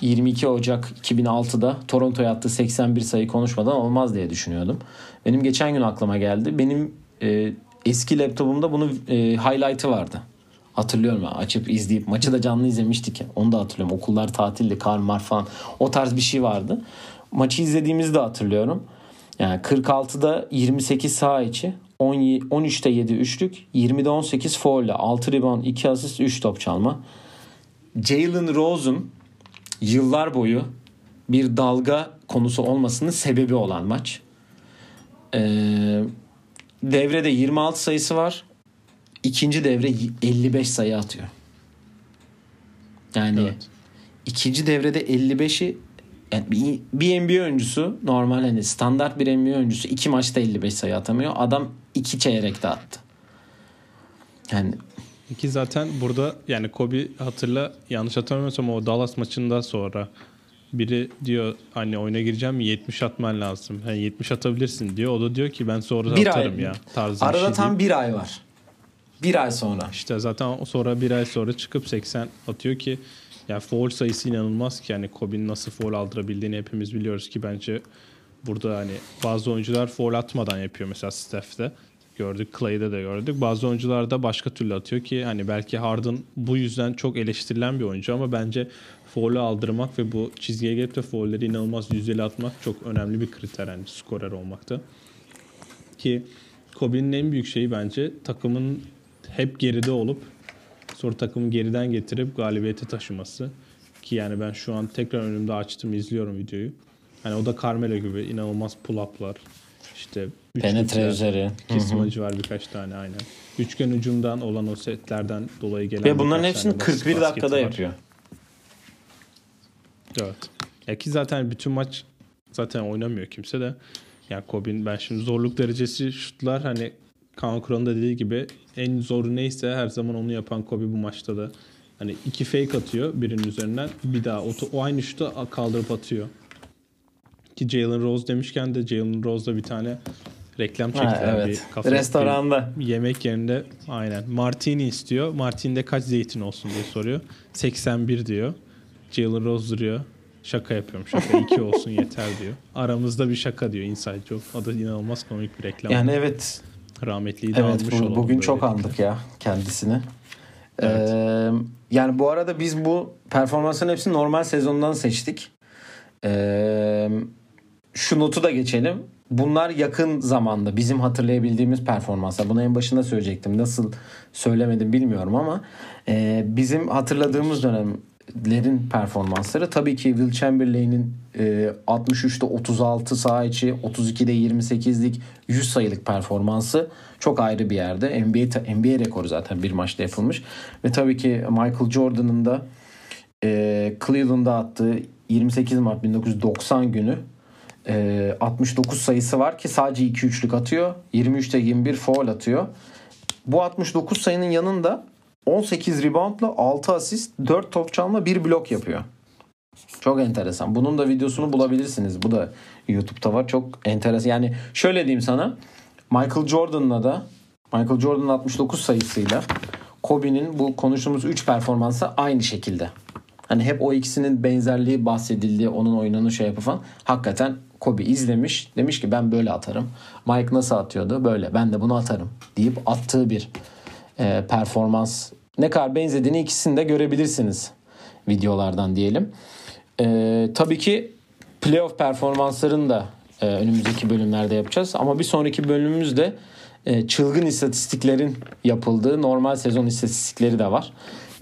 22 Ocak 2006'da Toronto'ya attığı 81 sayı konuşmadan olmaz diye düşünüyordum. Benim geçen gün aklıma geldi. Benim e, eski laptopumda bunun e, highlight'ı vardı. Hatırlıyorum ya açıp izleyip maçı da canlı izlemiştik. Onu da hatırlıyorum. Okullar tatildi, kar mar falan. O tarz bir şey vardı. Maçı izlediğimizi de hatırlıyorum. Yani 46'da 28 sağ içi, 13'te 7 üçlük, 20'de 18 foul 6 rebound, 2 asist, 3 top çalma. Jalen Rose'un yıllar boyu bir dalga konusu olmasının sebebi olan maç. Ee, devrede 26 sayısı var. İkinci devre 55 sayı atıyor. Yani evet. ikinci devrede 55'i yani bir, bir NBA oyuncusu normal hani standart bir NBA oyuncusu iki maçta 55 sayı atamıyor. Adam iki çeyrekte attı. Yani ki zaten burada yani Kobe hatırla yanlış hatırlamıyorsam o Dallas maçında sonra biri diyor hani oyuna gireceğim 70 atman lazım. Yani 70 atabilirsin diyor. O da diyor ki ben sonra bir atarım ay, ya tarzı Arada şey tam bir ay var. Bir ay sonra. İşte zaten sonra bir ay sonra çıkıp 80 atıyor ki yani foul sayısı inanılmaz ki yani Kobe'nin nasıl foul aldırabildiğini hepimiz biliyoruz ki bence burada hani bazı oyuncular foul atmadan yapıyor mesela Steph'te gördük. Clay'de de gördük. Bazı oyuncular da başka türlü atıyor ki hani belki Harden bu yüzden çok eleştirilen bir oyuncu ama bence foul'ü aldırmak ve bu çizgiye gelip de foul'leri inanılmaz yüzdeli atmak çok önemli bir kriter yani skorer olmakta. Ki Kobe'nin en büyük şeyi bence takımın hep geride olup sonra takımı geriden getirip galibiyete taşıması. Ki yani ben şu an tekrar önümde açtım izliyorum videoyu. Hani o da Carmelo gibi inanılmaz pull-up'lar, işte penetre üzeri. Kesmacı var birkaç tane aynen. Üçgen ucundan olan o setlerden dolayı gelen Ve bunların hepsini 41 dakikada var. yapıyor. Evet. Ya ki zaten bütün maç zaten oynamıyor kimse de. Yani Kobe'nin ben şimdi zorluk derecesi şutlar hani Kaan Kur'an'ın da dediği gibi en zoru neyse her zaman onu yapan Kobe bu maçta da. Hani iki fake atıyor birinin üzerinden bir daha o, o aynı şutu kaldırıp atıyor. Ki Jalen Rose demişken de Jalen Rose'da bir tane reklam çektiler. Ha, evet. bir Restoranda. Bir yemek yerinde aynen. Martini istiyor. Martini'de kaç zeytin olsun diye soruyor. 81 diyor. Jalen Rose duruyor. Şaka yapıyorum. Şaka iki olsun yeter diyor. Aramızda bir şaka diyor Inside Joke. O da inanılmaz komik bir reklam. Yani evet. Rahmetliyi de evet, almış bu, Bugün çok andık ya kendisini. Evet. Ee, yani bu arada biz bu performansın hepsini normal sezondan seçtik. Ee, şu notu da geçelim. Bunlar yakın zamanda bizim hatırlayabildiğimiz performanslar. Bunu en başında söyleyecektim. Nasıl söylemedim bilmiyorum ama e, bizim hatırladığımız dönemlerin performansları tabii ki Will Chamberlain'in e, 63'te 36 saha içi, 32'de 28'lik 100 sayılık performansı çok ayrı bir yerde. NBA NBA rekoru zaten bir maçta yapılmış ve tabii ki Michael Jordan'ın da e, Cleveland'da attığı 28 Mart 1990 günü e, 69 sayısı var ki sadece 2 üçlük atıyor. 23'te 21 foul atıyor. Bu 69 sayının yanında 18 reboundla 6 asist, 4 top çalma, 1 blok yapıyor. Çok enteresan. Bunun da videosunu bulabilirsiniz. Bu da YouTube'da var. Çok enteresan. Yani şöyle diyeyim sana. Michael Jordan'la da Michael Jordan'ın 69 sayısıyla Kobe'nin bu konuştuğumuz 3 performansı aynı şekilde. Hani hep o ikisinin benzerliği bahsedildiği, onun oyununu şey yapı falan. Hakikaten Kobe izlemiş. Demiş ki ben böyle atarım. Mike nasıl atıyordu? Böyle. Ben de bunu atarım deyip attığı bir e, performans. Ne kadar benzediğini ikisini de görebilirsiniz videolardan diyelim. E, tabii ki playoff performanslarını da e, önümüzdeki bölümlerde yapacağız. Ama bir sonraki bölümümüzde e, çılgın istatistiklerin yapıldığı normal sezon istatistikleri de var.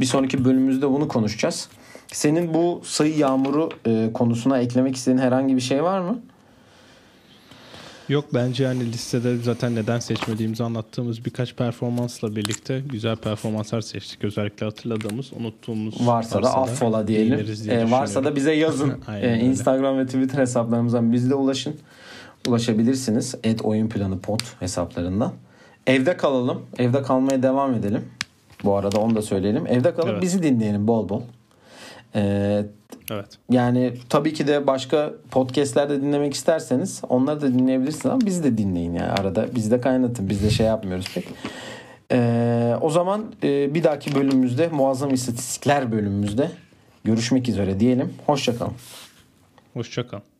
Bir sonraki bölümümüzde bunu konuşacağız. Senin bu sayı yağmuru e, konusuna eklemek istediğin herhangi bir şey var mı? Yok bence yani listede zaten neden seçmediğimizi anlattığımız birkaç performansla birlikte güzel performanslar seçtik. Özellikle hatırladığımız, unuttuğumuz varsa, varsa da affola diyelim. E, varsa da bize yazın. <laughs> e, Instagram ve Twitter hesaplarımızdan bizde ulaşın. Ulaşabilirsiniz. Et oyun planı pod hesaplarından. Evde kalalım. Evde kalmaya devam edelim. Bu arada onu da söyleyelim. Evde kalıp evet. bizi dinleyelim bol bol. Ee, evet. Yani tabii ki de başka podcastlerde dinlemek isterseniz onları da dinleyebilirsiniz ama bizi de dinleyin yani arada. Bizi de kaynatın. Biz de şey yapmıyoruz pek. Ee, o zaman e, bir dahaki bölümümüzde muazzam istatistikler bölümümüzde görüşmek üzere diyelim. Hoşçakalın. Hoşçakalın.